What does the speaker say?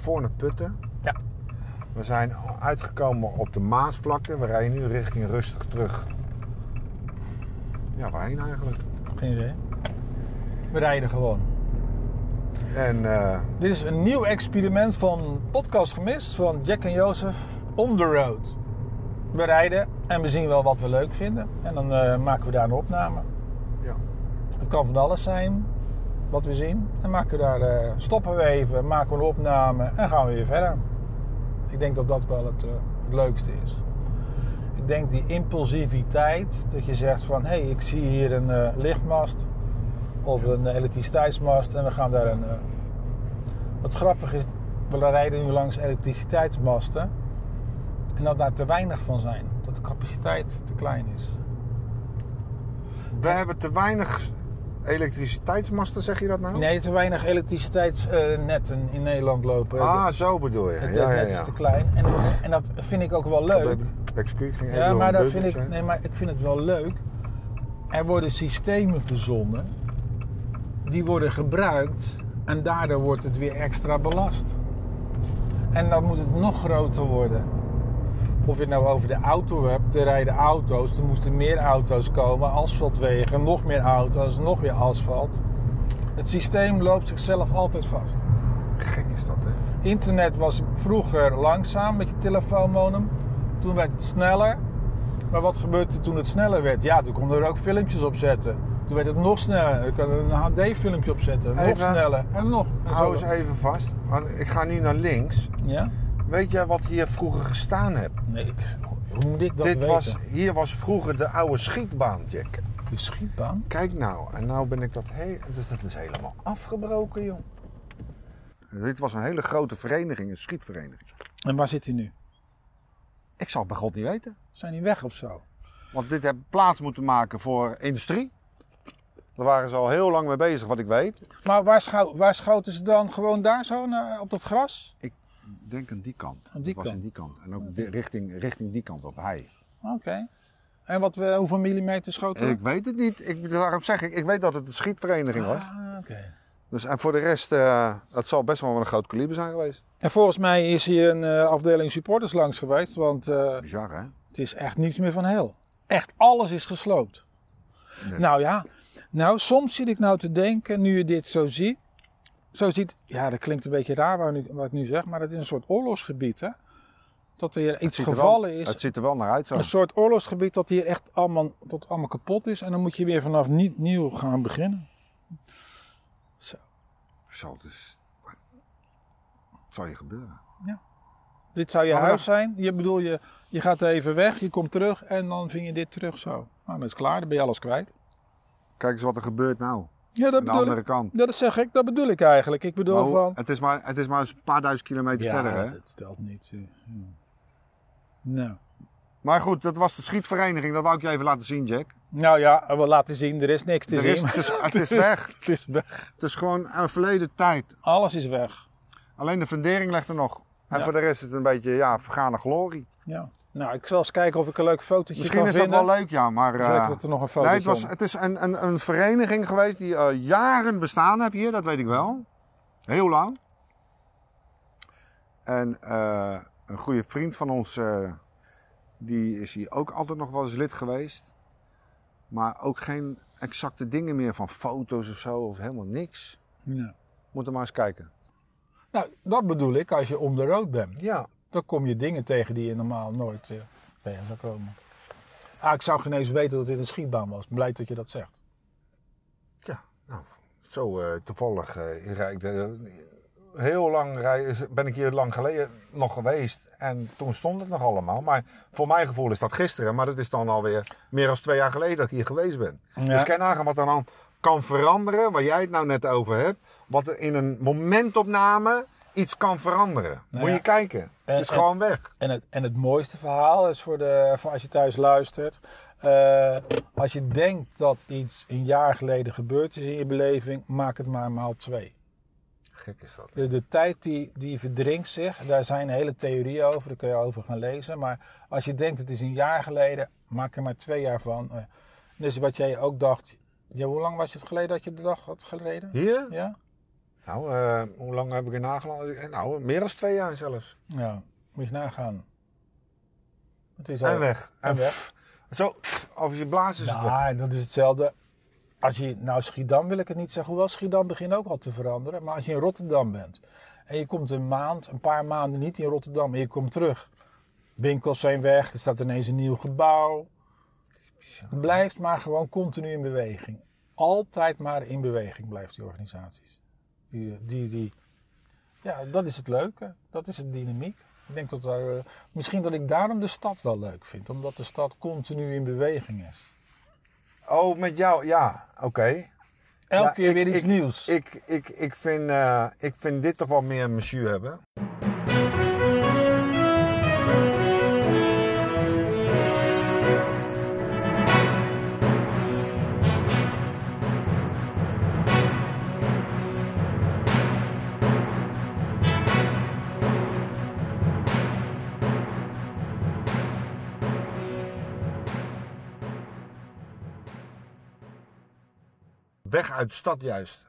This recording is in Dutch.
Voorne Putten. Ja. We zijn uitgekomen op de Maasvlakte. We rijden nu richting rustig terug. Ja, waarheen eigenlijk? Geen idee. We rijden gewoon. En eh, Dit is een nieuw experiment van Podcast Gemist van Jack en Jozef on the road. We rijden en we zien wel wat we leuk vinden. En dan eh, maken we daar een opname. ja. Het kan van alles zijn wat we zien. En maken we daar, eh, stoppen we even, maken we een opname en gaan we weer verder. Ik denk dat dat wel het, eh, het leukste is. Ik denk die impulsiviteit, dat je zegt van hé, hey, ik zie hier een eh, lichtmast of een elektriciteitsmast en we gaan daar een. Wat grappig is, we rijden nu langs elektriciteitsmasten en dat daar te weinig van zijn. Dat de capaciteit te klein is. We hebben te weinig elektriciteitsmasten, zeg je dat nou? Nee, te weinig elektriciteitsnetten in Nederland lopen. Ah, zo bedoel je. het ja, net ja. is te klein. En, en dat vind ik ook wel leuk. Excuus, ging Ja, maar, dat vind ik, nee, maar ik vind het wel leuk. Er worden systemen verzonnen. Die worden gebruikt. En daardoor wordt het weer extra belast. En dan moet het nog groter worden. Of je het nou over de auto hebt. Er rijden auto's. Er moesten meer auto's komen. Asfaltwegen. Nog meer auto's. Nog weer asfalt. Het systeem loopt zichzelf altijd vast. Gek is dat, hè? Internet was vroeger langzaam met je telefoonmodem. Toen werd het sneller. Maar wat gebeurde toen het sneller werd? Ja, toen konden er ook filmpjes op zetten. Toen werd het nog sneller. Je kan er een HD-filmpje op zetten. Nog Even- sneller. En nog. En Hou zo. eens even vast. Want ik ga nu naar links. Ja? Weet jij wat hier vroeger gestaan heeft? Nee, ik, hoe moet ik dat Dit weten? was, hier was vroeger de oude schietbaan, Jack. De schietbaan? Kijk nou, en nou ben ik dat, he dat, is helemaal afgebroken, joh. Dit was een hele grote vereniging, een schietvereniging. En waar zit hij nu? Ik zal het bij God niet weten. Zijn die weg of zo? Want dit heb plaats moeten maken voor industrie. Daar waren ze al heel lang mee bezig, wat ik weet. Maar waar, schou- waar schoten ze dan gewoon daar zo naar, op dat gras? Ik denk aan die kant. Aan die Het was in die kant. En ook di- richting, richting die kant op, hij. Oké. En wat, we- hoeveel millimeter schoten? Ik weet het niet. Ik, daarom zeg ik, ik weet dat het een schietvereniging was. Ah, oké. Dus, en voor de rest, eh, het zal best wel een groot kaliber zijn geweest. En volgens mij is hier een eh, afdeling supporters langs geweest, want eh, Bizar, hè? het is echt niets meer van heel. Echt alles is gesloopt. Nou ja, nou soms zit ik nou te denken, nu je dit zo ziet. Zo ziet, ja dat klinkt een beetje raar wat, nu, wat ik nu zeg, maar het is een soort oorlogsgebied hè. Dat er hier iets gevallen wel, is. Het ziet er wel naar uit zo. Een soort oorlogsgebied dat hier echt allemaal, tot allemaal kapot is. En dan moet je weer vanaf nie- nieuw gaan beginnen. Zo. Zal het dus... Het zal je gebeuren. Dit zou je Maar huis zijn. Je bedoel, je, je gaat even weg, je komt terug en dan vind je dit terug zo. Nou, dan is het klaar, dan ben je alles kwijt. Kijk eens wat er gebeurt nou. Ja, dat Aan de bedoel andere ik. kant. Ja, dat zeg ik, dat bedoel ik eigenlijk. Ik bedoel Maar hoe- van... het, is maar, het is maar een paar duizend kilometer Ja, verder, hè? dat stelt niet. eh, ja. Nou. Maar goed, dat was de schietvereniging. Dat wou ik je even laten zien, Jack. nou ja, we laten zien, er is niks te Er zien. is, het, is, het is weg. het is weg. Het is gewoon een verleden tijd. Alles is weg. Alleen de fundering ligt er nog. En Ja. voor de rest is het een beetje, ja, vergane glorie. Ja. Nou, ik zal eens kijken of ik een leuk fotootje Misschien kan is vinden. dat wel leuk, ja. Maar Zeker dat er nog een fotootje nee, het, was, het is een, een, een vereniging geweest die eh, jaren bestaan heeft hier. Dat weet ik wel. Heel lang. En eh, een goede vriend van ons, eh, die is hier ook altijd nog wel eens lid geweest. Maar ook geen exacte dingen meer van foto's of zo, of helemaal niks. Ja. Moet er maar eens kijken. Nou, dat bedoel ik als je om de road bent. Ja, Dan kom je dingen tegen die je normaal nooit eh, tegen zou komen. Ah, ik zou geen eens weten dat dit een schietbaan was. Blij dat je dat zegt. Ja, nou, zo eh, toevallig rijd ik heel lang ben ik hier lang geleden nog geweest en toen stond het nog allemaal. Maar voor mijn gevoel is dat gisteren, maar dat is dan alweer meer dan twee jaar geleden dat ik hier geweest ben. Ja. Dus je nagaan wat er dan kan veranderen, waar jij het nou net over hebt, wat er in een momentopname iets kan veranderen. Nou Moet ja. je kijken, En- het is en- gewoon weg. En het, en het mooiste verhaal is voor, de, voor als je thuis luistert. eh, als je denkt dat iets een jaar geleden gebeurd is in je beleving, maak het maar maal twee. Gek is dat. De, de tijd die, die verdrinkt zich, daar zijn hele theorieën over, daar kun je over gaan lezen. Maar als je denkt het is een jaar geleden, maak er maar twee jaar van. Eh, dus wat jij ook dacht, ja, hoe lang was het geleden dat je de dag had geleden? Hier? Ja? Nou, eh, hoe lang heb ik er nagelaten? Nou, meer dan twee jaar zelfs. Ja, moet je eens nagaan. Het is En al- weg. En weg. pff, zo, pff, over je blaas is het. Nou, dat is hetzelfde. Als je, nou, Schiedam wil ik het niet zeggen, hoewel Schiedam begint ook al te veranderen. Maar als je in Rotterdam bent en je komt een maand, een paar maanden niet in Rotterdam en je komt terug. Winkels zijn weg, er staat ineens een nieuw gebouw. Het blijft maar gewoon continu in beweging. Altijd maar in beweging blijft die organisaties. Die, die, die, ja, dat is het leuke. Dat is het dynamiek. Ik denk dat daar, eh, misschien dat ik daarom de stad wel leuk vind. Omdat de stad continu in beweging is. Oh, met jou, ja, oké. Elke Ja, keer ik- weer iets ik- nieuws. Ik, ik, ik, vind, eh, ik vind dit toch wel meer monsieur hebben. Weg uit stad juist.